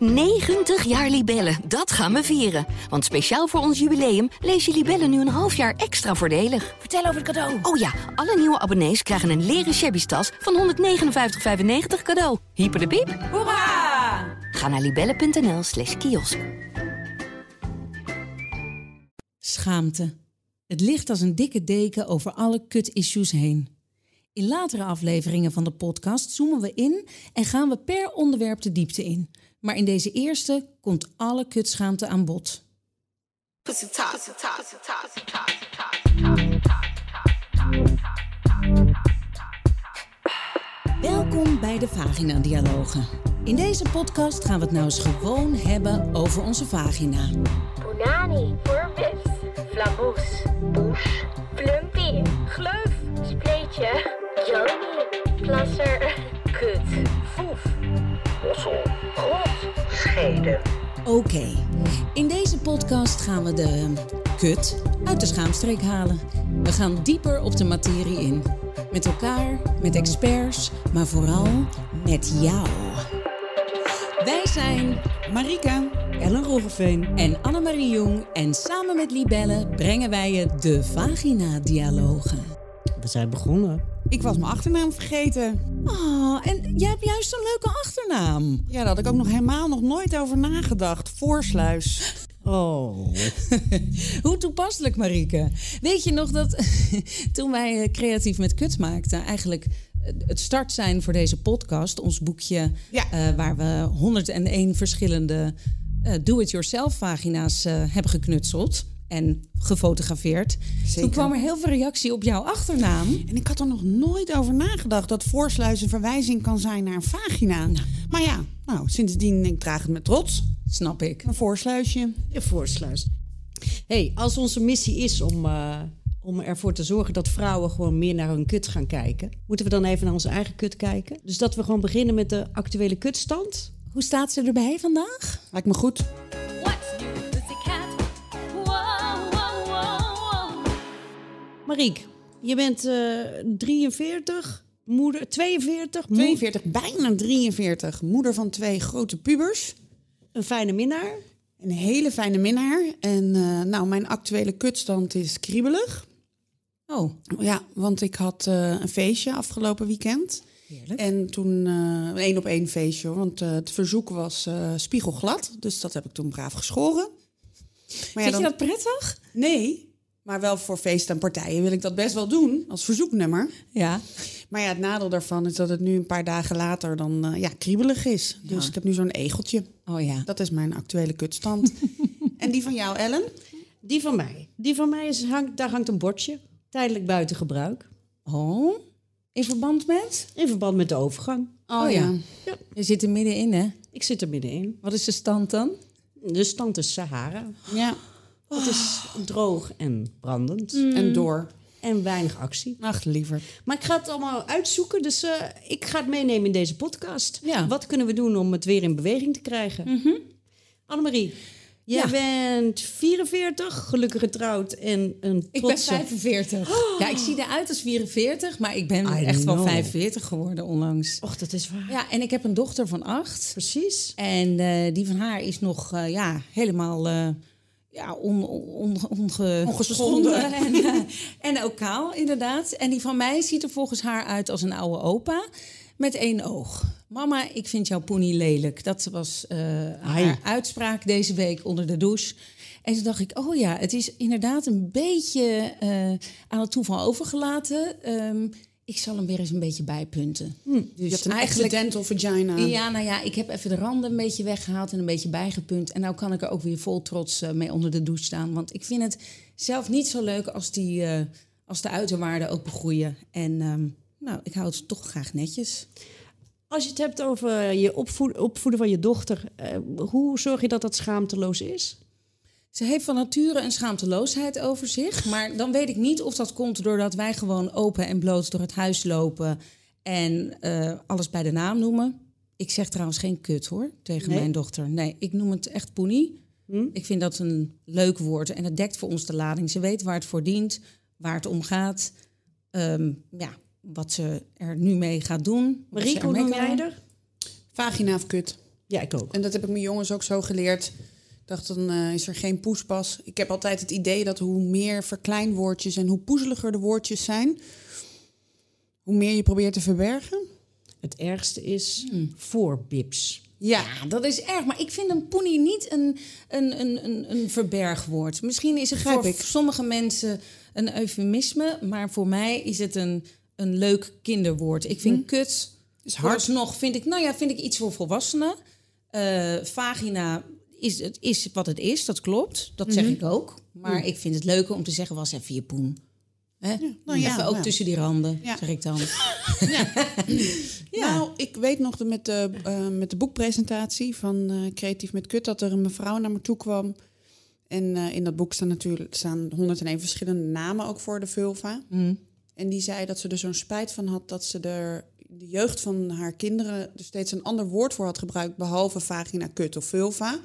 90 jaar Libellen, dat gaan we vieren. Want speciaal voor ons jubileum lees je Libellen nu een half jaar extra voordelig. Vertel over het cadeau. Oh ja, alle nieuwe abonnees krijgen een leren shabby tas van 159,95 cadeau. Hyper de piep. Hoera! Ga naar libellen.nl slash kiosk. Schaamte. Het ligt als een dikke deken over alle kut-issues heen. In latere afleveringen van de podcast zoomen we in en gaan we per onderwerp de diepte in. Maar in deze eerste komt alle kutschaamte aan bod. Welkom bij de Vagina Dialogen. In deze podcast gaan we het nou eens gewoon hebben over onze vagina. Bonani, voorbis, flamboes, douche, plumpy, gleuf, spleetje, joni, plasser, kut, Oké, in deze podcast gaan we de kut uit de schaamstreek halen. We gaan dieper op de materie in. Met elkaar, met experts, maar vooral met jou. Wij zijn Marika, Ellen Roggeveen. en Annemarie Jong en samen met Libelle brengen wij je de Vagina-dialogen. We zijn begonnen. Ik was mijn achternaam vergeten. Oh, en jij hebt juist een leuke achternaam. Ja, daar had ik ook nog helemaal nog nooit over nagedacht. Voorsluis. Oh. Hoe toepasselijk, Marieke. Weet je nog dat toen wij eh, creatief met kut maakten, eigenlijk eh, het start zijn voor deze podcast, ons boekje Ja. eh, waar we 101 verschillende do-it-yourself vagina's hebben geknutseld en gefotografeerd. Zeker. Toen kwam er heel veel reactie op jouw achternaam. En ik had er nog nooit over nagedacht dat voorsluis een verwijzing kan zijn naar een vagina. Maar ja, nou, sindsdien ik draag het met trots. Snap ik. Een voorsluisje. Je voorsluis. hey, als onze missie is om, eh, om ervoor te zorgen dat vrouwen gewoon meer naar hun kut gaan kijken, moeten we dan even naar onze eigen kut kijken. Dus dat we gewoon beginnen met de actuele kutstand. Hoe staat ze erbij vandaag? Lijkt me goed. Mariek, je bent eh 43, moeder 42, moe- 42, bijna 43. Moeder van twee grote pubers. een fijne minnaar. Een hele fijne minnaar. En eh, nou, mijn actuele kutstand is kriebelig. Oh, Ja, want ik had eh, een feestje afgelopen weekend. heerlijk. En toen eh, een één op één feestje, hoor, want eh, het verzoek was eh, spiegelglad. Dus dat heb ik toen braaf geschoren. Maar Vind dan- je dat prettig? Nee, maar wel voor feesten en partijen wil ik dat best wel doen als verzoeknummer. Ja. Maar ja, het nadeel daarvan is dat het nu een paar dagen later dan eh, ja, kriebelig is. Dus ik heb nu zo'n egeltje. Oh ja. Dat is mijn actuele kutstand. en die van jou, Ellen? Die van mij. Die van mij is, hangt, daar hangt een bordje. Tijdelijk buiten gebruik. Oh, in verband met? In verband met de overgang. Oh, ja. Je zit er middenin, hè? Ik zit er middenin. Wat is de stand dan? De stand is Sahara. Ja, Het is droog en brandend. en door. En weinig actie. Ach, liever. Maar ik ga het allemaal uitzoeken. Dus eh, ik ga het meenemen in deze podcast. Ja. Wat kunnen we doen om het weer in beweging te krijgen? Annemarie, jij Ja. bent 44, gelukkig getrouwd en een Ik ben trotse... 45. Ja, ik zie eruit als 44, maar ik ben I echt wel know. 45 geworden onlangs. Och, dat is waar. Ja, en ik heb een dochter van acht. Precies. En eh, die van haar is nog eh, ja, helemaal eh, ja, on, on, onge- Ongeschonden. en, eh, en ook kaal, inderdaad. En die van mij ziet er volgens haar uit als een oude opa met één oog. Mama, ik vind jouw pony lelijk. Dat was eh, haar uitspraak deze week onder de douche. En toen dacht ik, oh ja, het is inderdaad een beetje eh, aan het toeval overgelaten. Ehm, ik zal hem weer eens een beetje bijpunten. Dus Je hebt een accidental vagina. ja, nou ja, ik heb even de randen een beetje weggehaald en een beetje bijgepunt. En nou kan ik er ook weer vol trots eh, mee onder de douche staan. Want ik vind het zelf niet zo leuk als, die, eh, als de uiterwaarden ook begroeien. En ehm, nou, ik hou het toch graag netjes. Als je het hebt over je opvoed- opvoeden van je dochter, eh, hoe zorg je dat dat schaamteloos is? Ze heeft van nature een schaamteloosheid over zich. Maar dan weet ik niet of dat komt doordat wij gewoon open en bloot door het huis lopen. En eh, alles bij de naam noemen. Ik zeg trouwens geen kut hoor, tegen Nee? mijn dochter. Nee, ik noem het echt poenie. Ik vind dat een leuk woord. En het dekt voor ons de lading. Ze weet waar het voor dient, waar het om gaat. Ehm, ja, wat ze er nu mee gaat doen. Marieke, hoe noem jij er? Vagina of kut? Ja, ik ook. En dat heb ik mijn jongens ook zo geleerd. Dacht, dan eh, is er geen poespas. Ik heb altijd het idee dat hoe meer verkleinwoordjes en hoe poezeliger de woordjes zijn, hoe meer je probeert te verbergen. Het ergste is voorbips. Ja, Ja, dat is erg. Maar ik vind een poenie niet een, een, een, een, een verbergwoord. Misschien is het Begrijp voor ik. sommige mensen een eufemisme. Maar voor mij is het een, een leuk kinderwoord. Ik vind kut... Is hard. nog vind ik, nou ja, vind ik iets voor volwassenen. Eh, vagina is, het is wat het is, dat klopt. Dat zeg ik ook. Maar ik vind het leuker om te zeggen, was even je poen. Hè? nou ja, ook ja. tussen die randen, Ja. zeg ik dan. Nou, ik weet nog de, met, de, eh, met de boekpresentatie van eh, Creatief met Kut dat er een mevrouw naar me toe kwam. En eh, in dat boek staan natuurlijk staan 101 verschillende namen ook voor de vulva. En die zei dat ze er zo'n spijt van had dat ze er de jeugd van haar kinderen er steeds een ander woord voor had gebruikt, behalve vagina, kut of vulva.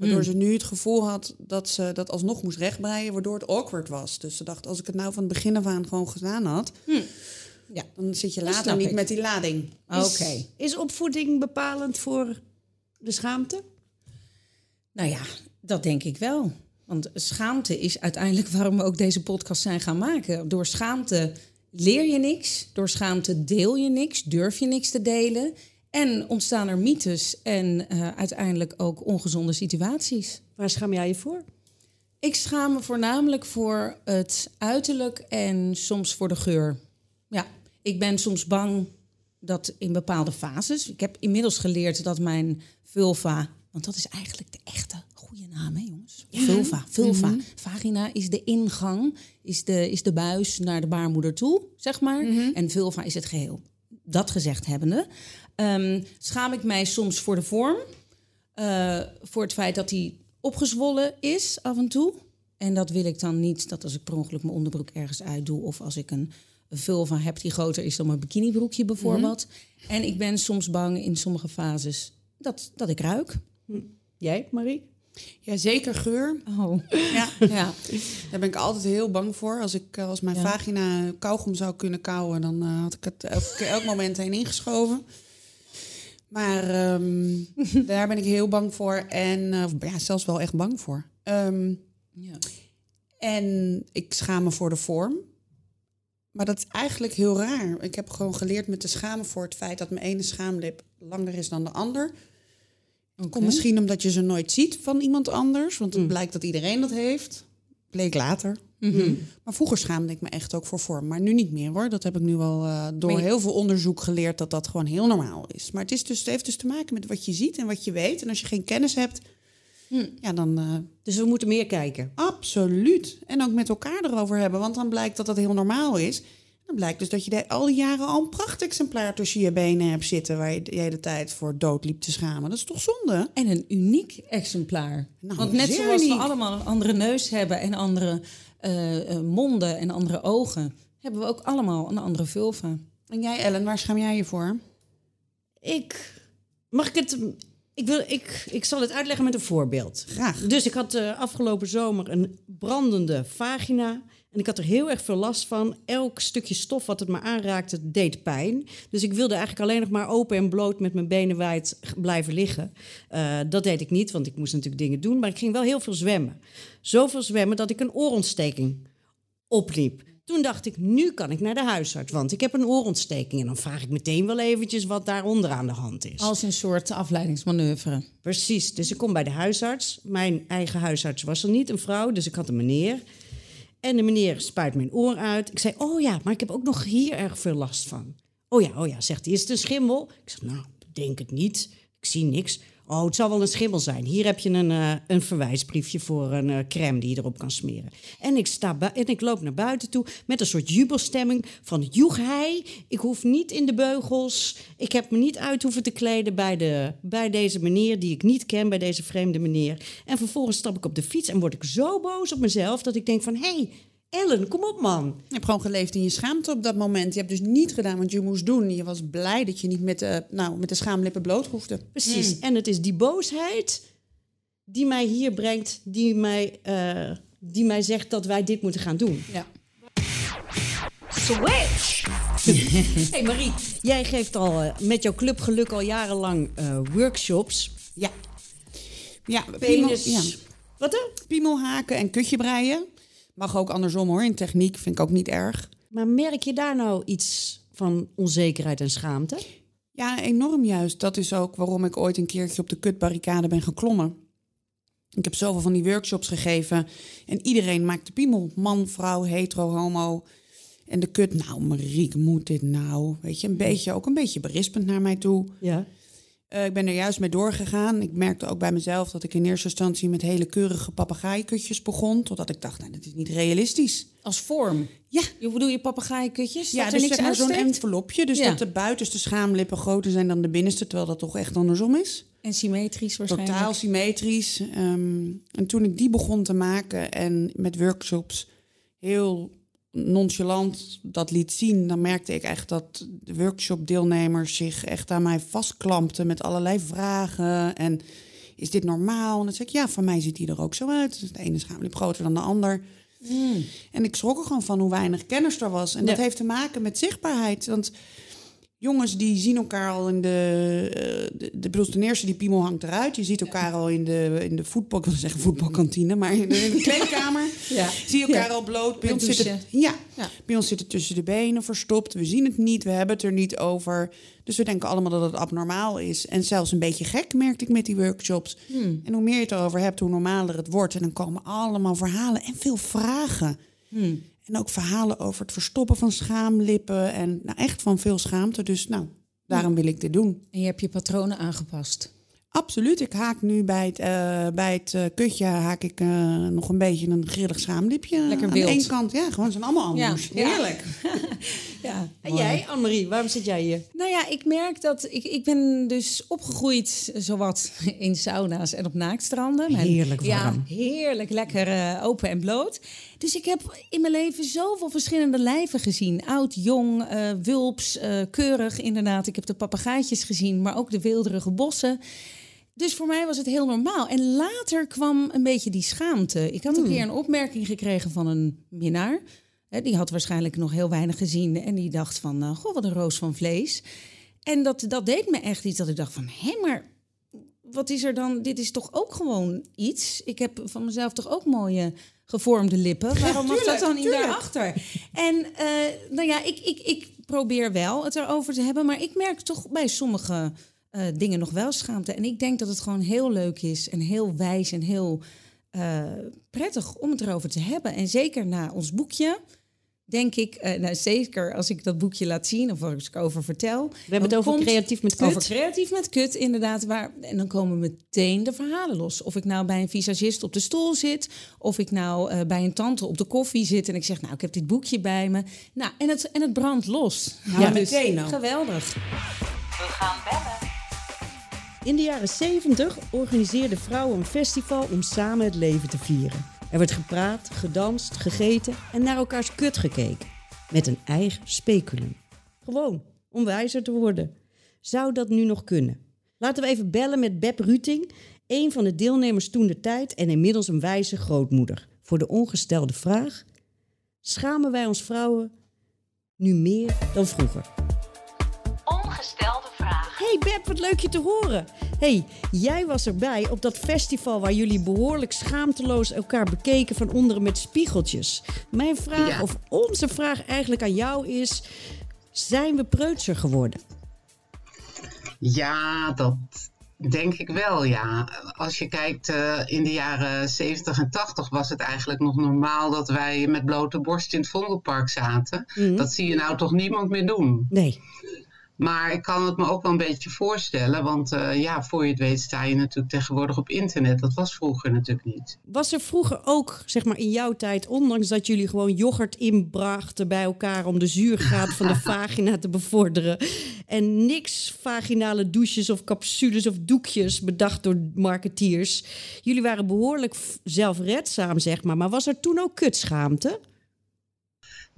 Waardoor ze nu het gevoel had dat ze dat alsnog moest rechtbreien, waardoor het awkward was. Dus ze dacht, als ik het nou van het begin af aan gewoon gedaan had, Ja. dan zit je later niet ik. met die lading. Oké. Is, is opvoeding bepalend voor de schaamte? Nou ja, dat denk ik wel. Want schaamte is uiteindelijk waarom we ook deze podcast zijn gaan maken. Door schaamte leer je niks. Door schaamte deel je niks. Durf je niks te delen. En ontstaan er mythes en eh, uiteindelijk ook ongezonde situaties. Waar schaam jij je voor? Ik schaam me voornamelijk voor het uiterlijk en soms voor de geur. Ja, ik ben soms bang dat in bepaalde fases. Ik heb inmiddels geleerd dat mijn vulva, want dat is eigenlijk de echte goede naam, hè jongens? Vulva, vulva. Vagina is de ingang, is de, is de buis naar de baarmoeder toe, zeg maar. En vulva is het geheel. Dat gezegd hebbende, ehm, schaam ik mij soms voor de vorm. Eh, voor het feit dat hij opgezwollen is af en toe. En dat wil ik dan niet, dat als ik per ongeluk mijn onderbroek ergens uitdoe... of als ik een vulva heb die groter is dan mijn bikinibroekje bijvoorbeeld. En ik ben soms bang in sommige fases dat, dat ik ruik. Jij, Marie? Ja, zeker geur. Oh, Ja, ja. daar ben ik altijd heel bang voor. Als, ik, eh, als mijn Ja. vagina kauwgom zou kunnen kauwen, dan eh, had ik het elk, elk moment heen ingeschoven. Maar ehm, daar ben ik heel bang voor. En eh, ja, zelfs wel echt bang voor. Ehm, ja. en ik schaam me voor de vorm. Maar dat is eigenlijk heel raar. Ik heb gewoon geleerd me te schamen voor het feit dat mijn ene schaamlip langer is dan de ander. Komt misschien omdat je ze nooit ziet van iemand anders. Want het blijkt dat iedereen dat heeft. Bleek later. Maar vroeger schaamde ik me echt ook voor vorm. Maar nu niet meer hoor. Dat heb ik nu al eh, door je- heel veel onderzoek geleerd dat dat gewoon heel normaal is. Maar het, is dus, het heeft dus te maken met wat je ziet en wat je weet. En als je geen kennis hebt, ja dan eh, Dus we moeten meer kijken. absoluut. En ook met elkaar erover hebben. Want dan blijkt dat dat heel normaal is. Dan blijkt dus dat je de, al die jaren al een prachtexemplaar tussen je benen hebt zitten... waar je de hele tijd voor dood liep te schamen. Dat is toch zonde? En een uniek exemplaar. Nou, Want net zoals uniek. we allemaal een andere neus hebben en andere eh, eh, monden en andere ogen, hebben we ook allemaal een andere vulva. En jij Ellen, waar schaam jij je voor? Ik. Mag ik het. Ik, wil, ik, ik zal het uitleggen met een voorbeeld. Graag. Dus ik had eh, afgelopen zomer een brandende vagina. En ik had er heel erg veel last van. Elk stukje stof wat het me aanraakte, deed pijn. Dus ik wilde eigenlijk alleen nog maar open en bloot met mijn benen wijd blijven liggen. Eh, dat deed ik niet, want ik moest natuurlijk dingen doen. Maar ik ging wel heel veel zwemmen. Zoveel zwemmen dat ik een oorontsteking opliep. Toen dacht ik, nu kan ik naar de huisarts, want ik heb een oorontsteking. En dan vraag ik meteen wel eventjes wat daaronder aan de hand is. Als een soort afleidingsmanoeuvre. Precies, dus ik kom bij de huisarts. Mijn eigen huisarts was er niet, een vrouw, dus ik had een meneer. En de meneer spuit mijn oor uit. Ik zei, oh ja, maar ik heb ook nog hier erg veel last van. Oh ja, oh ja, zegt hij, is het een schimmel? Ik zeg, nou, denk het niet. Ik zie niks. Oh, het zal wel een schimmel zijn. Hier heb je een, eh, een verwijsbriefje voor een eh, crème die je erop kan smeren. En ik, sta en ik loop naar buiten toe met een soort jubelstemming van... joeg hij, ik hoef niet in de beugels. Ik heb me niet uit hoeven te kleden bij, de, bij deze meneer die ik niet ken, bij deze vreemde meneer. En vervolgens stap ik op de fiets en word ik zo boos op mezelf... dat ik denk van, hé, hey, Ellen, kom op man. Je hebt gewoon geleefd in je schaamte op dat moment. Je hebt dus niet gedaan wat je moest doen. Je was blij dat je niet met de, nou, met de schaamlippen bloot hoefde. Precies. En het is die boosheid die mij hier brengt, die mij, eh, die mij zegt dat wij dit moeten gaan doen. Ja. Switch. Hey Marie, jij geeft al eh, met jouw Club Geluk al jarenlang eh, workshops. Ja. Ja, Penis. piemel- ja. Wat dan? Piemelhaken en kutje breien. Mag ook andersom hoor. In techniek vind ik ook niet erg. Maar merk je daar nou iets van onzekerheid en schaamte? Ja, enorm juist. Dat is ook waarom ik ooit een keertje op de kutbarricade ben geklommen. Ik heb zoveel van die workshops gegeven. En iedereen maakt de piemel. Man, vrouw, hetero, homo. En de kut, nou Marieke, moet dit nou? Weet je, een beetje, ook een beetje berispend naar mij toe. Ja. Eh, ik ben er juist mee doorgegaan. Ik merkte ook bij mezelf dat ik in eerste instantie met hele keurige papegaaikutjes begon. Totdat ik dacht, nou, dit is niet realistisch. Als vorm. Ja, Je bedoel je papegaaienkutjes? ja dat dus er niks zeg maar zo'n envelopje. Dus Ja. dat de buitenste schaamlippen groter zijn dan de binnenste. Terwijl dat toch echt andersom is. En symmetrisch waarschijnlijk. Totaal symmetrisch. Ehm, en toen ik die begon te maken en met workshops heel nonchalant dat liet zien, dan merkte ik echt dat de workshop-deelnemers zich echt aan mij vastklampten met allerlei vragen. En is dit normaal? En dan zeg ik, ja, van mij ziet die er ook zo uit. Dus de ene schaamlip groter dan de ander. En ik schrok er gewoon van hoe weinig kennis er was. En dat heeft te maken met zichtbaarheid. Want jongens die zien elkaar al in de... eh, de, de, bedoel, ten eerste, die piemel hangt eruit. Je ziet elkaar al in de, in de voetbal... Ik wil zeggen voetbalkantine, maar in de, in de kleedkamer. Ja. Zie je elkaar Ja. al bloot. Bij ons, zit het. Ja. bij ons zit het tussen de benen verstopt. We zien het niet, we hebben het er niet over. Dus we denken allemaal dat het abnormaal is. En zelfs een beetje gek, merkte ik met die workshops. Hmm. En hoe meer je het erover hebt, hoe normaler het wordt. En dan komen allemaal verhalen en veel vragen. Hmm. En ook verhalen over het verstoppen van schaamlippen. En nou, echt van veel schaamte. Dus nou, daarom wil ik dit doen. En je hebt je patronen aangepast. Absoluut. Ik haak nu bij het, eh, bij het eh, kutje haak ik eh, nog een beetje een grillig schaamlipje. Lekker Aan wild. de ene kant, ja, gewoon zijn allemaal anders. Ja. Heerlijk. Ja. En jij, Annemarie, waarom zit jij hier? Nou ja, ik merk dat ik, ik ben dus opgegroeid zowat in sauna's en op naaktstranden. Heerlijk warm. Ja, heerlijk lekker open en bloot. Dus ik heb in mijn leven zoveel verschillende lijven gezien. Oud, jong, eh, wulps, eh, keurig inderdaad. Ik heb de papegaaitjes gezien, maar ook de weelderige bossen. Dus voor mij was het heel normaal. En later kwam een beetje die schaamte. Ik had een keer een opmerking gekregen van een minnaar. Die had waarschijnlijk nog heel weinig gezien. En die dacht van, eh, goh, wat een roos van vlees. En dat, dat deed me echt iets dat ik dacht van... hé, maar wat is er dan? Dit is toch ook gewoon iets? Ik heb van mezelf toch ook mooie gevormde lippen. Waarom mag dat dan niet tuurlijk. daarachter? En eh, nou ja, ik, ik, ik probeer wel het erover te hebben... maar ik merk toch bij sommige eh, dingen nog wel schaamte. En ik denk dat het gewoon heel leuk is en heel wijs en heel eh, prettig om het erover te hebben. En zeker na ons boekje... Denk ik, eh, nou zeker als ik dat boekje laat zien of als ik over vertel. We hebben het over komt- creatief met kut. Over creatief met kut, inderdaad. Waar, en dan komen meteen de verhalen los. Of ik nou bij een visagist op de stoel zit, of ik nou eh, bij een tante op de koffie zit en ik zeg, nou, ik heb dit boekje bij me. Nou, en het, en het brandt los. Ja, dus meteen ook. Geweldig. In de jaren 70 organiseerden vrouwen een festival om samen het leven te vieren. Er werd gepraat, gedanst, gegeten en naar elkaars kut gekeken. Met een eigen speculum. Gewoon, om wijzer te worden. Zou dat nu nog kunnen? Laten we even bellen met Beb Ruting, een van de deelnemers toen de tijd en inmiddels een wijze grootmoeder. Voor de ongestelde vraag: schamen wij ons vrouwen nu meer dan vroeger? Ongestelde vraag. Hey Beb, wat leuk je te horen. Hey, jij was erbij op dat festival waar jullie behoorlijk schaamteloos elkaar bekeken van onderen met spiegeltjes. Mijn vraag, Ja. of onze vraag eigenlijk aan jou is: zijn we preutser geworden? Ja, dat denk ik wel, ja. Als je kijkt eh, in de jaren 70 en 80 was het eigenlijk nog normaal dat wij met blote borst in het Vondelpark zaten. Dat zie je nou toch niemand meer doen. Nee. Maar ik kan het me ook wel een beetje voorstellen, want eh, ja, voor je het weet sta je natuurlijk tegenwoordig op internet. Dat was vroeger natuurlijk niet. Was er vroeger ook, zeg maar in jouw tijd, ondanks dat jullie gewoon yoghurt inbrachten bij elkaar om de zuurgraad van de vagina te bevorderen en niks vaginale douches of capsules of doekjes bedacht door marketeers. Jullie waren behoorlijk zelfredzaam, zeg maar. Maar was er toen ook kutschaamte?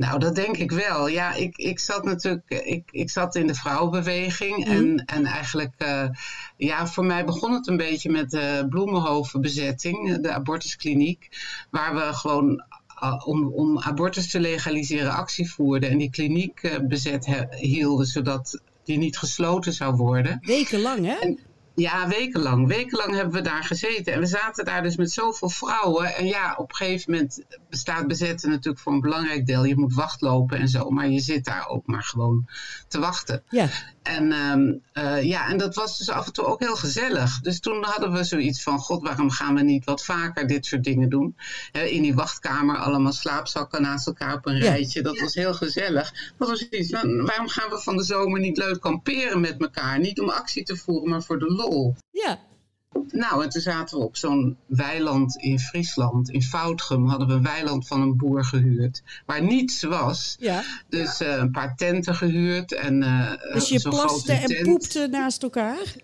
Nou, dat denk ik wel. Ja, ik, ik zat natuurlijk ik, ik zat in de vrouwenbeweging. En, en eigenlijk, eh, ja, voor mij begon het een beetje met de Bloemenhoven-bezetting, de abortuskliniek. Waar we gewoon eh, om, om abortus te legaliseren actie voerden. En die kliniek eh, bezet hielden, zodat die niet gesloten zou worden. Wekenlang, hè? Ja, wekenlang. Wekenlang hebben we daar gezeten. En we zaten daar dus met zoveel vrouwen. En ja, op een gegeven moment bestaat bezetten natuurlijk voor een belangrijk deel. Je moet wachtlopen en zo. Maar je zit daar ook maar gewoon te wachten. Ja. En, ehm, eh, ja, en dat was dus af en toe ook heel gezellig. Dus toen hadden we zoiets van: God, waarom gaan we niet wat vaker dit soort dingen doen? In die wachtkamer allemaal slaapzakken naast elkaar op een Ja. rijtje. Dat was heel gezellig. Dat was iets waarom gaan we van de zomer niet leuk kamperen met elkaar? Niet om actie te voeren, maar voor de lol. Ja. Nou, en toen zaten we op zo'n weiland in Friesland. In Foutgem hadden we een weiland van een boer gehuurd. Waar niets was. Ja. Dus eh, een paar tenten gehuurd. En, eh, Dus je zo'n plaste en tent. poepte naast elkaar?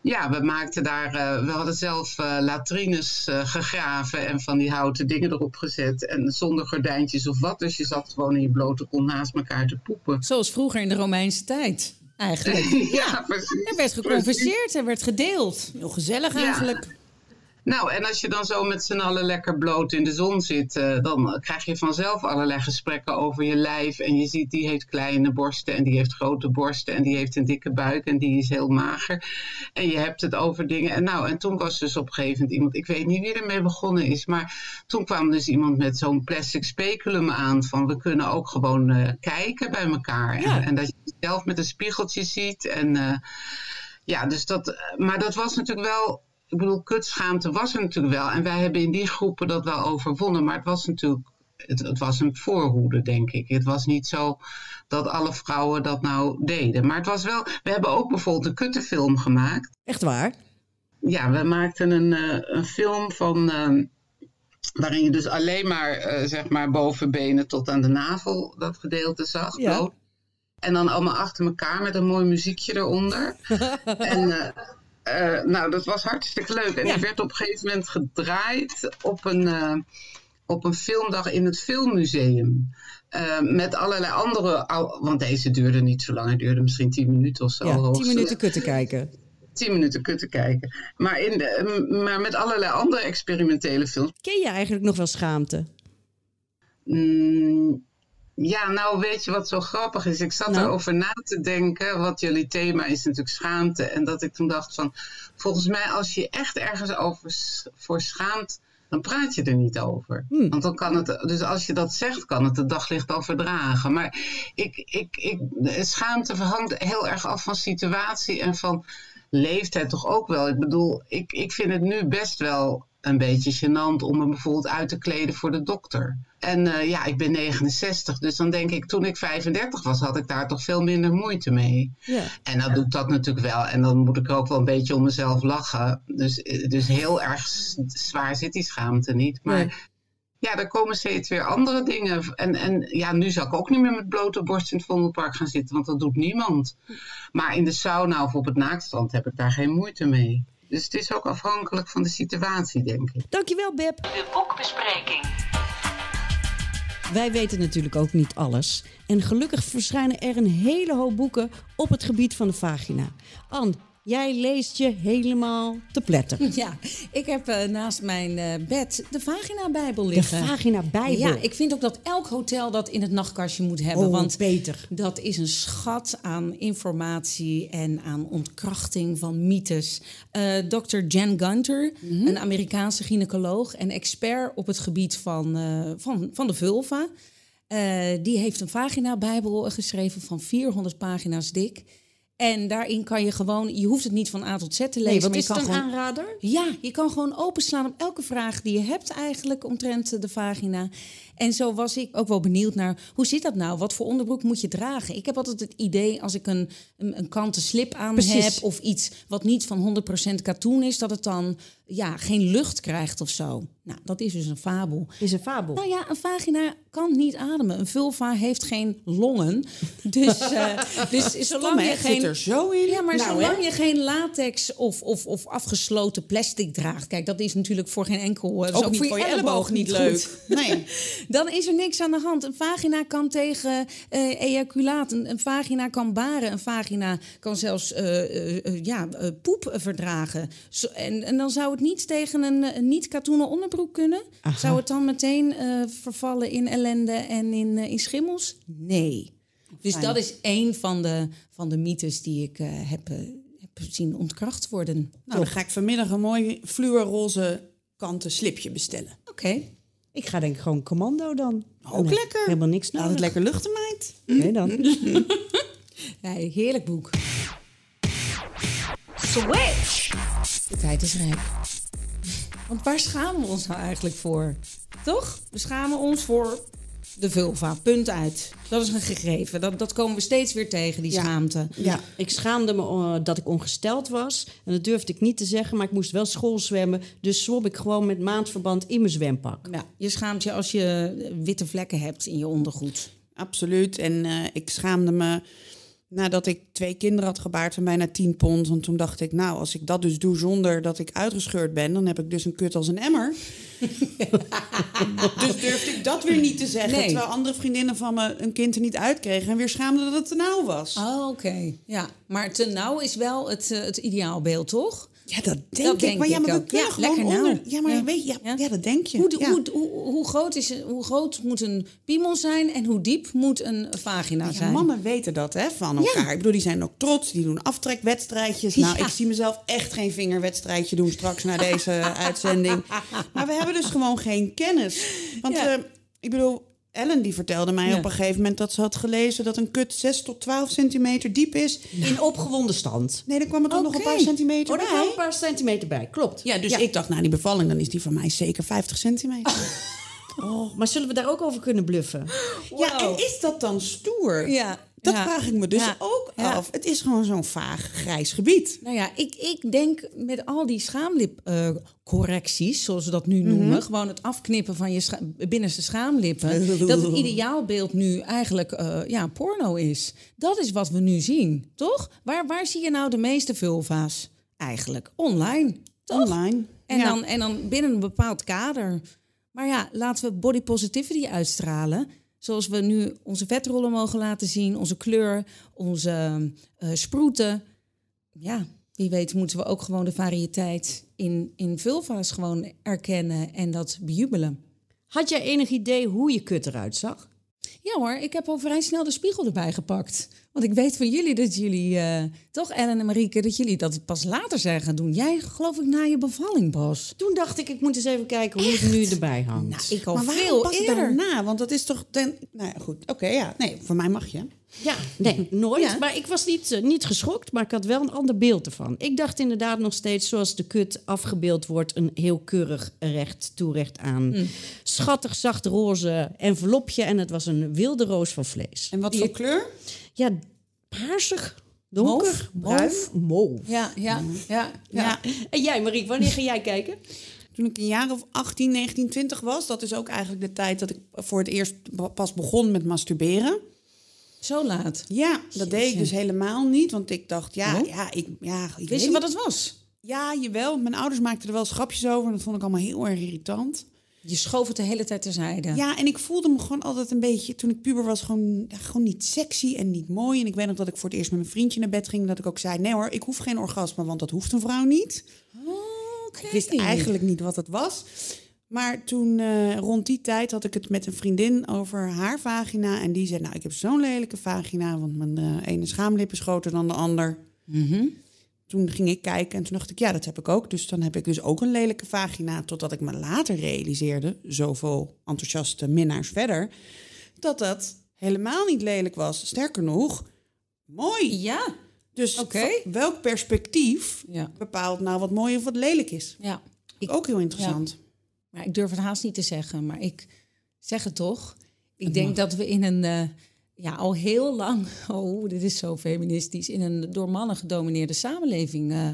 Ja, we maakten daar, we hadden zelf latrines gegraven en van die houten dingen erop gezet. En zonder gordijntjes of wat. Dus je zat gewoon in je blote kont naast elkaar te poepen. Zoals vroeger in de Romeinse tijd, eigenlijk. ja, precies. Er werd geconverseerd, er werd gedeeld. Heel gezellig eigenlijk. Nou, en als je dan zo met z'n allen lekker bloot in de zon zit, eh, dan krijg je vanzelf allerlei gesprekken over je lijf. En je ziet, die heeft kleine borsten en die heeft grote borsten en die heeft een dikke buik en die is heel mager. En je hebt het over dingen. En nou, en toen was dus op een gegeven moment iemand, ik weet niet wie ermee begonnen is, maar toen kwam dus iemand met zo'n plastic speculum aan van we kunnen ook gewoon eh, kijken bij elkaar. Ja. En, en dat je jezelf met een spiegeltje ziet. En eh, ja, dus dat, maar dat was natuurlijk wel ik bedoel, kutschaamte was er natuurlijk wel. En wij hebben in die groepen dat wel overwonnen. Maar het was natuurlijk, het, het was een voorhoede, denk ik. Het was niet zo dat alle vrouwen dat nou deden. Maar het was wel, we hebben ook bijvoorbeeld een kuttenfilm gemaakt. Echt waar? Ja, we maakten een, eh, een film van... ehm, waarin je dus alleen maar, eh, zeg maar, bovenbenen tot aan de navel dat gedeelte zag. Ja. bloot. En dan allemaal achter elkaar met een mooi muziekje eronder. en eh, nou, dat was hartstikke leuk. En Ja. die werd op een gegeven moment gedraaid op een, eh, op een filmdag in het Filmmuseum. Eh, met allerlei andere, want deze duurde niet zo lang, hij duurde misschien tien minuten of zo. Ja, tien minuten kutten kijken. Tien minuten kutten kijken. Maar, in de, maar met allerlei andere experimentele films. Ken je eigenlijk nog wel schaamte? Mm, ja, nou weet je wat zo grappig is? Ik zat Nou? erover na te denken, wat jullie thema is natuurlijk schaamte. En dat ik toen dacht van, volgens mij als je echt ergens over voor schaamt, dan praat je er niet over. Hmm. Want dan kan het, dus als je dat zegt, kan het het daglicht overdragen. Maar ik, ik, ik, de schaamte hangt heel erg af van situatie en van leeftijd toch ook wel. Ik bedoel, ik, ik vind het nu best wel een beetje gênant om me bijvoorbeeld uit te kleden voor de dokter. En eh, ja, ik ben 69, dus dan denk ik, toen ik 35 was, had ik daar toch veel minder moeite mee. Ja. En dan doe ik dat natuurlijk wel. En dan moet ik ook wel een beetje om mezelf lachen. Dus, eh, dus heel erg zwaar zit die schaamte niet. Maar Nee. ja, er komen steeds weer andere dingen. En, en ja, nu zou ik ook niet meer met blote borst in het Vondelpark gaan zitten, want dat doet niemand. Maar in de sauna of op het naaktstrand heb ik daar geen moeite mee. Dus het is ook afhankelijk van de situatie, denk ik. Dankjewel, Beb. De boekbespreking. Wij weten natuurlijk ook niet alles. En gelukkig verschijnen er een hele hoop boeken op het gebied van de vagina. Ann, jij leest je helemaal te pletter. Ja, ik heb eh, naast mijn eh, bed de Vagina-bijbel De liggen. vagina-bijbel. Ja, ik vind ook dat elk hotel dat in het nachtkastje moet hebben. Oh, want beter. dat is een schat aan informatie en aan ontkrachting van mythes. Eh Dr. Jen Gunter, Mhm. een Amerikaanse gynaecoloog en expert op het gebied van, van, van de vulva. die heeft een vagina-bijbel geschreven van 400 pagina's dik. En daarin kan je gewoon, je hoeft het niet van A tot Z te lezen. Nee, is je het kan een gewoon aanrader? ja, je kan gewoon openslaan op elke vraag die je hebt eigenlijk omtrent de vagina. En zo was ik ook wel benieuwd naar, hoe zit dat nou? Wat voor onderbroek moet je dragen? Ik heb altijd het idee, als ik een, een, een kanten slip aan Precies. heb... of iets wat niet van 100% katoen is... dat het dan ja, geen lucht krijgt of zo. Nou, dat is dus een fabel. Is een fabel. Nou ja, een vagina kan niet ademen. Een vulva heeft geen longen. Dus, eh dus zolang je geen... zit er zo in. Ja, maar Nou, zolang hè? je geen latex of, of, of afgesloten plastic draagt... Kijk, dat is natuurlijk voor geen enkel... is Ook niet voor je elleboog niet goed. leuk. Nee. Dan is er niks aan de hand. Een vagina kan tegen eh, ejaculaat. Een, een vagina kan baren. Een vagina kan zelfs eh, eh, ja, poep verdragen. Zo, en, en dan zou het niet tegen een, een niet-katoenen onderbroek kunnen? Zou het dan meteen vervallen in ellende en in, in schimmels? Nee. Dus Fijn. dat is één van de, van de mythes die ik heb, heb zien ontkracht worden. Nou, dan ga ik vanmiddag een mooi fluorroze kanten slipje bestellen. Oké. Ik ga denk ik gewoon commando dan. Ook Nee, lekker. Helemaal niks Laat nodig. het lekker luchten, meid. Oké dan. Ja, heerlijk boek. Switch. De tijd is rijp. Want waar schamen we ons nou eigenlijk voor? Toch? We schamen ons voor de vulva. Punt uit. Dat is een gegeven. Dat, dat komen we steeds weer tegen, die Ja. schaamte. Ja. Ik schaamde me eh, dat ik ongesteld was. En dat durfde ik niet te zeggen, maar ik moest wel schoolzwemmen. Dus zwom ik gewoon met maandverband in mijn zwempak. Ja, je schaamt je als je witte vlekken hebt in je ondergoed. Absoluut. En eh, ik schaamde me nadat ik twee kinderen had gebaard van bijna 10 pond. Want toen dacht ik, nou, als ik dat dus doe zonder dat ik uitgescheurd ben, dan heb ik dus een kut als een emmer. dus durfde ik dat weer niet te zeggen. Nee. Terwijl andere vriendinnen van me een kind er niet uitkregen en weer schaamden dat het te nauw was. Oh, oké. Ja, maar te nauw is wel het, eh, het ideaalbeeld, toch? Ja, dat denk Dat ik. denk maar ja, maar we kunnen Ja, gewoon lekker onder... nauw. Ja, maar Ja. weet je, ja, dat denk je. Hoe, hoe, hoe, hoe, groot is, hoe groot moet een piemel zijn en hoe diep moet een vagina zijn? mannen weten dat hè, van elkaar. Ik bedoel, die zijn ook trots. Die doen aftrekwedstrijdjes. Nou, ik zie mezelf echt geen vingerwedstrijdje doen straks na deze uitzending. Maar we hebben dus gewoon geen kennis. Want eh, ik bedoel, Ellen die vertelde mij Ja. op een gegeven moment dat ze had gelezen dat een kut 6 tot 12 centimeter diep is. In opgewonden stand. Nee, dan kwam er toch nog een paar centimeter Oh, bij. kwam een paar centimeter bij, klopt. Ja, dus ik dacht, nou, die bevalling, dan is die van mij zeker 50 centimeter. Oh, maar zullen we daar ook over kunnen bluffen? Ja, en is dat dan stoer? Ja, Dat ja. vraag ik me dus Ja. ook af. Het is gewoon zo'n vaag grijs gebied. Nou ja, ik, ik denk met al die schaamlipcorrecties, zoals we dat nu noemen, gewoon het afknippen van je scha- binnenste schaamlippen, dat het ideaalbeeld nu eigenlijk eh, ja, porno is. Dat is wat we nu zien, toch? Waar, waar zie je nou de meeste vulva's eigenlijk? Online, toch? Online. En, Ja. dan, en dan binnen een bepaald kader. Maar ja, laten we body positivity uitstralen. Zoals we nu onze vetrollen mogen laten zien, onze kleur, onze eh, sproeten. Ja, wie weet moeten we ook gewoon de variëteit in, in vulva's gewoon erkennen en dat bejubelen. Had jij enig idee hoe je kut eruit zag? Ja hoor, ik heb al vrij snel de spiegel erbij gepakt. Want ik weet van jullie dat jullie, eh, toch Ellen en Marieke, dat jullie dat pas later zijn gaan doen. Jij geloof ik na je bevalling, Bas. Toen dacht ik, ik moet eens even kijken hoe het nu erbij hangt. Nou, ik al maar veel pas eerder. daarna? Want dat is toch... Den... Nou ja, goed. Oké, ja. Nee, voor mij mag je. Ja, nee, nooit. Ja. Maar ik was niet, eh, niet geschokt, maar ik had wel een ander beeld ervan. Ik dacht inderdaad nog steeds, zoals de kut afgebeeld wordt... een heel keurig recht toerecht aan. Mm. Schattig, zacht roze envelopje en het was een wilde roos van vlees. En wat voor kleur? Ja, paarsig, donker, bruin, mauve. Ja, ja, ja. ja. Ja. En jij, Marie, wanneer ga jij kijken? Toen ik een jaar of 18, 19, 20 was... dat is ook eigenlijk de tijd dat ik voor het eerst pas begon met masturberen. Zo laat. Ja, dat deed ik dus helemaal niet. Want ik dacht, ja, Oh. ja, ik, ja, ik weet Wist je niet. wat het was? Ja, jawel. Mijn ouders maakten er wel eens grapjes over. En dat vond ik allemaal heel erg irritant. Je schoof het de hele tijd terzijde. Ja, en ik voelde me gewoon altijd een beetje... toen ik puber was, gewoon, gewoon niet sexy en niet mooi. En ik weet nog dat ik voor het eerst met mijn vriendje naar bed ging... dat ik ook zei, nee hoor, ik hoef geen orgasme... want dat hoeft een vrouw niet. Oké. Ik wist eigenlijk niet wat het was. Maar toen, eh, rond die tijd, had ik het met een vriendin over haar vagina. En die zei, nou, ik heb zo'n lelijke vagina... want mijn eh, ene schaamlip is groter dan de ander. Toen ging ik kijken en toen dacht ik, ja, dat heb ik ook. Dus dan heb ik dus ook een lelijke vagina. Totdat ik me later realiseerde, zoveel enthousiaste minnaars verder... dat dat helemaal niet lelijk was. Sterker nog, mooi. Ja. Dus welk perspectief Ja. bepaalt nou wat mooi of wat lelijk is? Ja. Ik, Ook heel interessant. maar ik durf het haast niet te zeggen, maar ik zeg het toch. Ik denk dat we in een, eh, ja, al heel lang, oh, dit is zo feministisch, in een door mannen gedomineerde samenleving eh,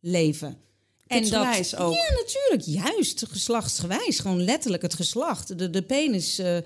leven. Kutsgewijs ook. Ja, natuurlijk. Juist, geslachtsgewijs. Gewoon letterlijk het geslacht. De, de penis eh,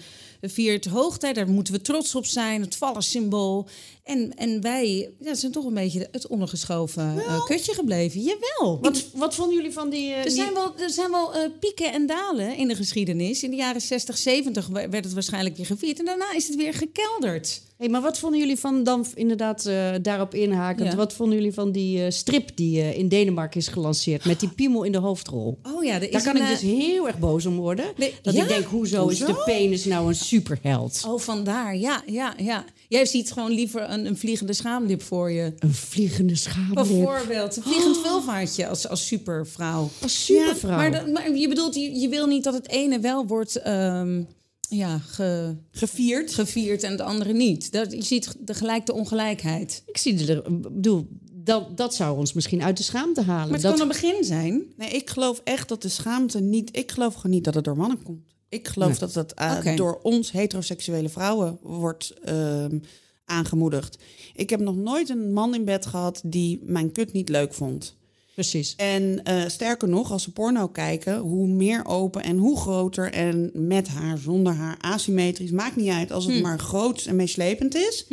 viert hoogtijd. Daar moeten we trots op zijn. Het vallensymbool. En, en wij ja, zijn toch een beetje het ondergeschoven eh, kutje gebleven. Jawel. Wat, wat vonden jullie van die... eh, Er die- zijn wel, er zijn wel eh, pieken en dalen in de geschiedenis. In de jaren 60, 70 werd het waarschijnlijk weer gevierd. En daarna is het weer gekelderd. Hey, maar wat vonden jullie van, dan inderdaad daarop inhakend, Ja. wat vonden jullie van die strip die in Denemarken is gelanceerd met die piemel in de hoofdrol? Oh ja, is Daar kan een, ik dus heel erg boos om worden. Nee, dat ja? ik denk, hoezo, is de Hoezo? penis nou een superheld? Oh, vandaar. Ja, ja, ja. Jij ziet gewoon liever een, een vliegende schaamlip voor je. Een vliegende schaamlip. Bijvoorbeeld. Een vliegend vulvaartje als, als supervrouw. Als supervrouw. Maar, dat- maar je bedoelt, je, je wil niet dat het ene wel wordt ehm, ja, ge- Gevierd. gevierd en het andere niet. Dat, je ziet de, gelijk de ongelijkheid. Ik zie er, ik bedoel, dat, dat zou ons misschien uit de schaamte halen. Maar het dat, kan een begin zijn. Nee, ik geloof echt dat de schaamte niet... Ik geloof gewoon niet dat het door mannen komt. Ik geloof Nee. dat het eh, door ons heteroseksuele vrouwen wordt ehm, aangemoedigd. Ik heb nog nooit een man in bed gehad die mijn kut niet leuk vond. Precies. En eh, sterker nog, als ze porno kijken, hoe meer open en hoe groter en met haar, zonder haar, asymmetrisch, maakt niet uit als het maar groot en meeslepend is.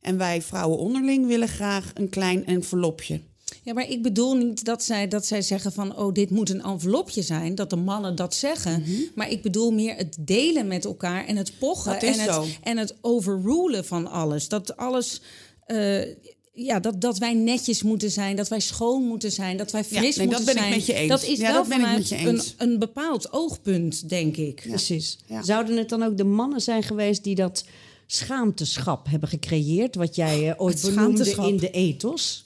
En wij vrouwen onderling willen graag een klein envelopje. Ja, maar ik bedoel niet dat zij, dat zij zeggen van... oh, dit moet een envelopje zijn, dat de mannen dat zeggen. Mhm. Maar ik bedoel meer het delen met elkaar en het pochen... Dat is en, zo. het, en het overrulen van alles. Dat alles... eh, ja, dat, dat wij netjes moeten zijn, dat wij schoon moeten zijn, dat wij Ja, fris nee, dat moeten ben ik zijn. met je eens. Dat is Ja, wel dat ben ik vanuit met je een, eens. een bepaald oogpunt, denk ik. Precies. Ja. Zouden het dan ook de mannen zijn geweest die dat schaamteschap hebben gecreëerd, wat jij eh, ooit Het benoemde in de ethos?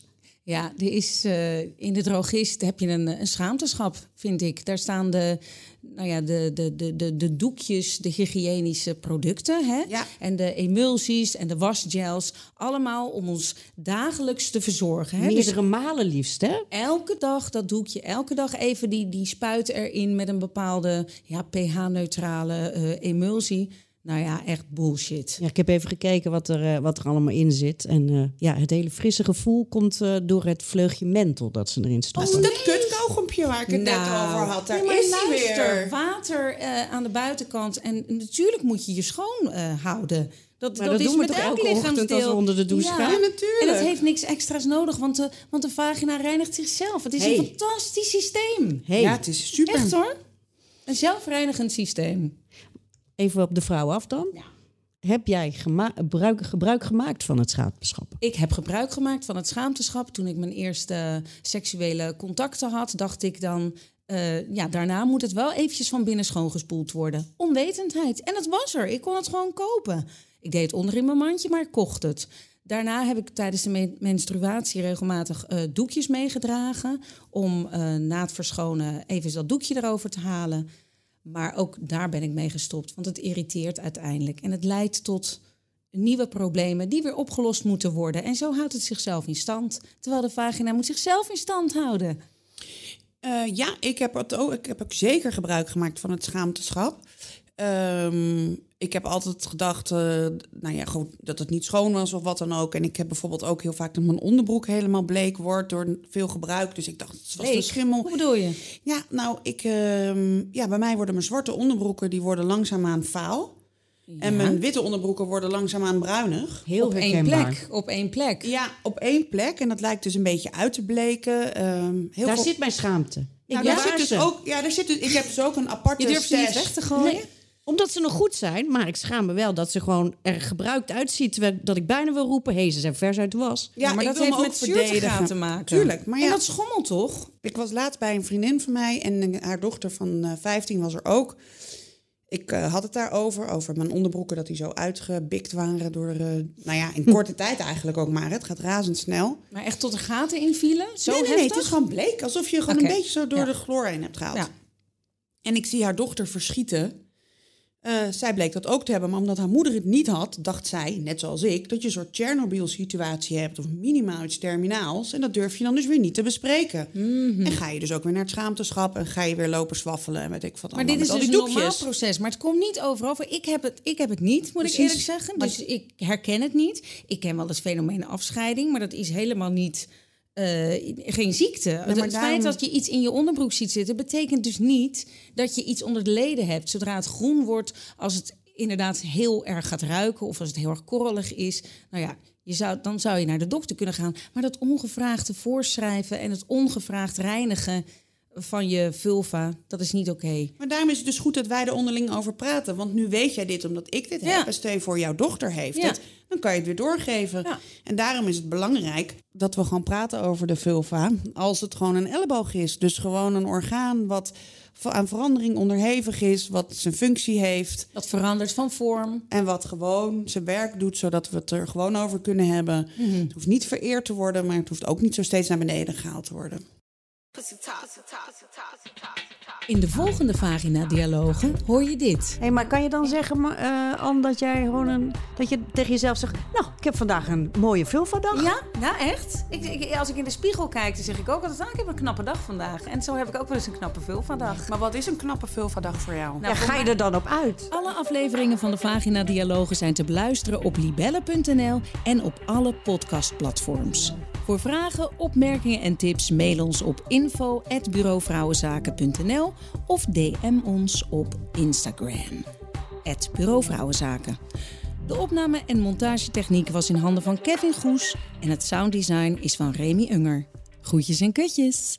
Ja, er is, eh, in de drogist heb je een, een schaamteschap, vind ik. Daar staan de, nou ja, de, de, de, de, de doekjes, de hygiënische producten. Hè? Ja. En de emulsies en de wasgels. Allemaal om ons dagelijks te verzorgen. Hè? Dus Meerdere malen liefst, hè? elke dag dat doekje, elke dag even die, die spuit erin met een bepaalde ja, pH-neutrale eh, emulsie. Nou ja, echt bullshit. Ja, ik heb even gekeken wat er, eh, wat er allemaal in zit. En eh, ja, het hele frisse gevoel komt eh, door het vleugje menthol dat ze erin Dat stoppen. is dat kutkauwgompje waar ik het net over had. Daar is hij luister, weer. water eh, aan de buitenkant. En natuurlijk moet je je schoon eh, houden. Dat, Maar dat, dat is doen we met toch elk elke ochtend als we onder de douche gaan? Ja, natuurlijk. En dat heeft niks extra's nodig, want de, want de vagina reinigt zichzelf. Het is Hey. een fantastisch systeem. Hey, Ja, het is super. Echt hoor. Een zelfreinigend systeem. Even op de vrouw af dan. Heb jij gebruik, gebruik gemaakt van het schaamteschap? Ik heb gebruik gemaakt van het schaamteschap. Toen ik mijn eerste seksuele contacten had, dacht ik dan... eh, ja, daarna moet het wel eventjes van binnen schoongespoeld worden. Onwetendheid. En het was er. Ik kon het gewoon kopen. Ik deed het onder in mijn mandje, maar ik kocht het. Daarna heb ik tijdens de me- menstruatie regelmatig eh, doekjes meegedragen... om eh, na het verschonen even dat doekje erover te halen. Maar ook daar ben ik mee gestopt, want het irriteert uiteindelijk. En het leidt tot nieuwe problemen die weer opgelost moeten worden. En zo houdt het zichzelf in stand. Terwijl de vagina moet zichzelf in stand houden. Eh, ja, ik heb, het ook, ik heb ook zeker gebruik gemaakt van het schaamteschap. Ehm, ik heb altijd gedacht uh, nou ja, gewoon dat het niet schoon was of wat dan ook. En ik heb bijvoorbeeld ook heel vaak dat mijn onderbroek helemaal bleek wordt door veel gebruik. Dus ik dacht, het was een schimmel. Hoe bedoel je? Ja, nou, ik, uh, ja, bij mij worden mijn zwarte onderbroeken die worden langzaamaan vaal. Ja. En mijn witte onderbroeken worden langzaamaan bruinig. Heel op één plek. Op één plek. Ja, op één plek. En dat lijkt dus een beetje uit te bleken. Um, heel Daar veel... zit mijn schaamte. Nou, daar zit dus ook, ja, daar zit dus, ik heb dus ook een aparte Je durft ze niet weg te gooien? Nee, omdat ze nog goed zijn. Maar ik schaam me wel dat ze gewoon er gebruikt uitziet. Dat ik bijna wil roepen, hé, hey, ze zijn vers uit de was. Ja, maar dat heeft met zuurtegraad te maken. Tuurlijk. Maar ja, en dat schommelt toch? Ik was laatst bij een vriendin van mij en haar dochter van uh, 15 was er ook. Ik uh, had het daarover, over mijn onderbroeken, dat die zo uitgebikt waren door, uh, nou ja, in korte tijd eigenlijk ook maar. Het gaat razendsnel. Maar echt tot er gaten invielen? Zo nee, nee, nee, het is gewoon bleek. Alsof je gewoon okay. een beetje zo door ja. de chloor heen hebt gehaald. Ja. En ik zie haar dochter verschieten. Uh, zij bleek dat ook te hebben, maar omdat haar moeder het niet had, dacht zij, net zoals ik, dat je een soort Chernobyl-situatie hebt of minimaal iets terminaals. En dat durf je dan dus weer niet te bespreken. Mhm. Mm -hmm. En ga je dus ook weer naar het schaamteschap en ga je weer lopen swaffelen en weet ik wat Maar dit is dus een normaal proces, maar het komt niet overal. Ik heb het, ik heb het niet, moet Precies. ik eerlijk zeggen. Dus ik herken het niet. Ik ken wel het fenomeen afscheiding, maar dat is helemaal niet... Uh, geen ziekte. Ja, het daarom... feit dat je iets in je onderbroek ziet zitten, betekent dus niet dat je iets onder de leden hebt. Zodra het groen wordt, als het inderdaad heel erg gaat ruiken of als het heel erg korrelig is, nou ja, je zou, dan zou je naar de dokter kunnen gaan. Maar dat ongevraagde voorschrijven en het ongevraagd reinigen van je vulva. Dat is niet oké. Maar daarom is het dus goed dat wij er onderling over praten. Want nu weet jij dit omdat ik dit Ja. heb. En stel je voor, jouw dochter heeft Ja. het. Dan kan je het weer doorgeven. Ja. En daarom is het belangrijk dat we gewoon praten over de vulva. Als het gewoon een elleboog is. Dus gewoon een orgaan wat aan verandering onderhevig is. Wat zijn functie heeft. Dat verandert van vorm. En wat gewoon zijn werk doet, zodat we het er gewoon over kunnen hebben. Mhm. Het hoeft niet vereerd te worden, maar het hoeft ook niet zo steeds naar beneden gehaald te worden. In de volgende vagina-dialogen hoor je dit. Hé, maar kan je dan zeggen, ma- eh, Anne, dat jij gewoon een, dat je tegen jezelf zegt, nou, ik heb vandaag een mooie vulva-dag. Ja, ja echt. Ik, ik- als ik in de spiegel kijk, dan zeg ik ook altijd... Ah, ik heb een knappe dag vandaag. En zo heb ik ook wel eens een knappe vulva-dag. Maar wat is een knappe vulva-dag voor jou? Ja, ga je er dan op uit? Alle afleveringen van de Vagina Dialogen zijn te beluisteren op libelle.nl en op alle podcastplatforms. Voor vragen, opmerkingen en tips mail ons op info@bureauvrouwenzaken.nl of DM ons op Instagram. @bureauvrouwenzaken. De opname en montagetechniek was in handen van Kevin Goes en het sounddesign is van Remy Unger. Groetjes en kutjes.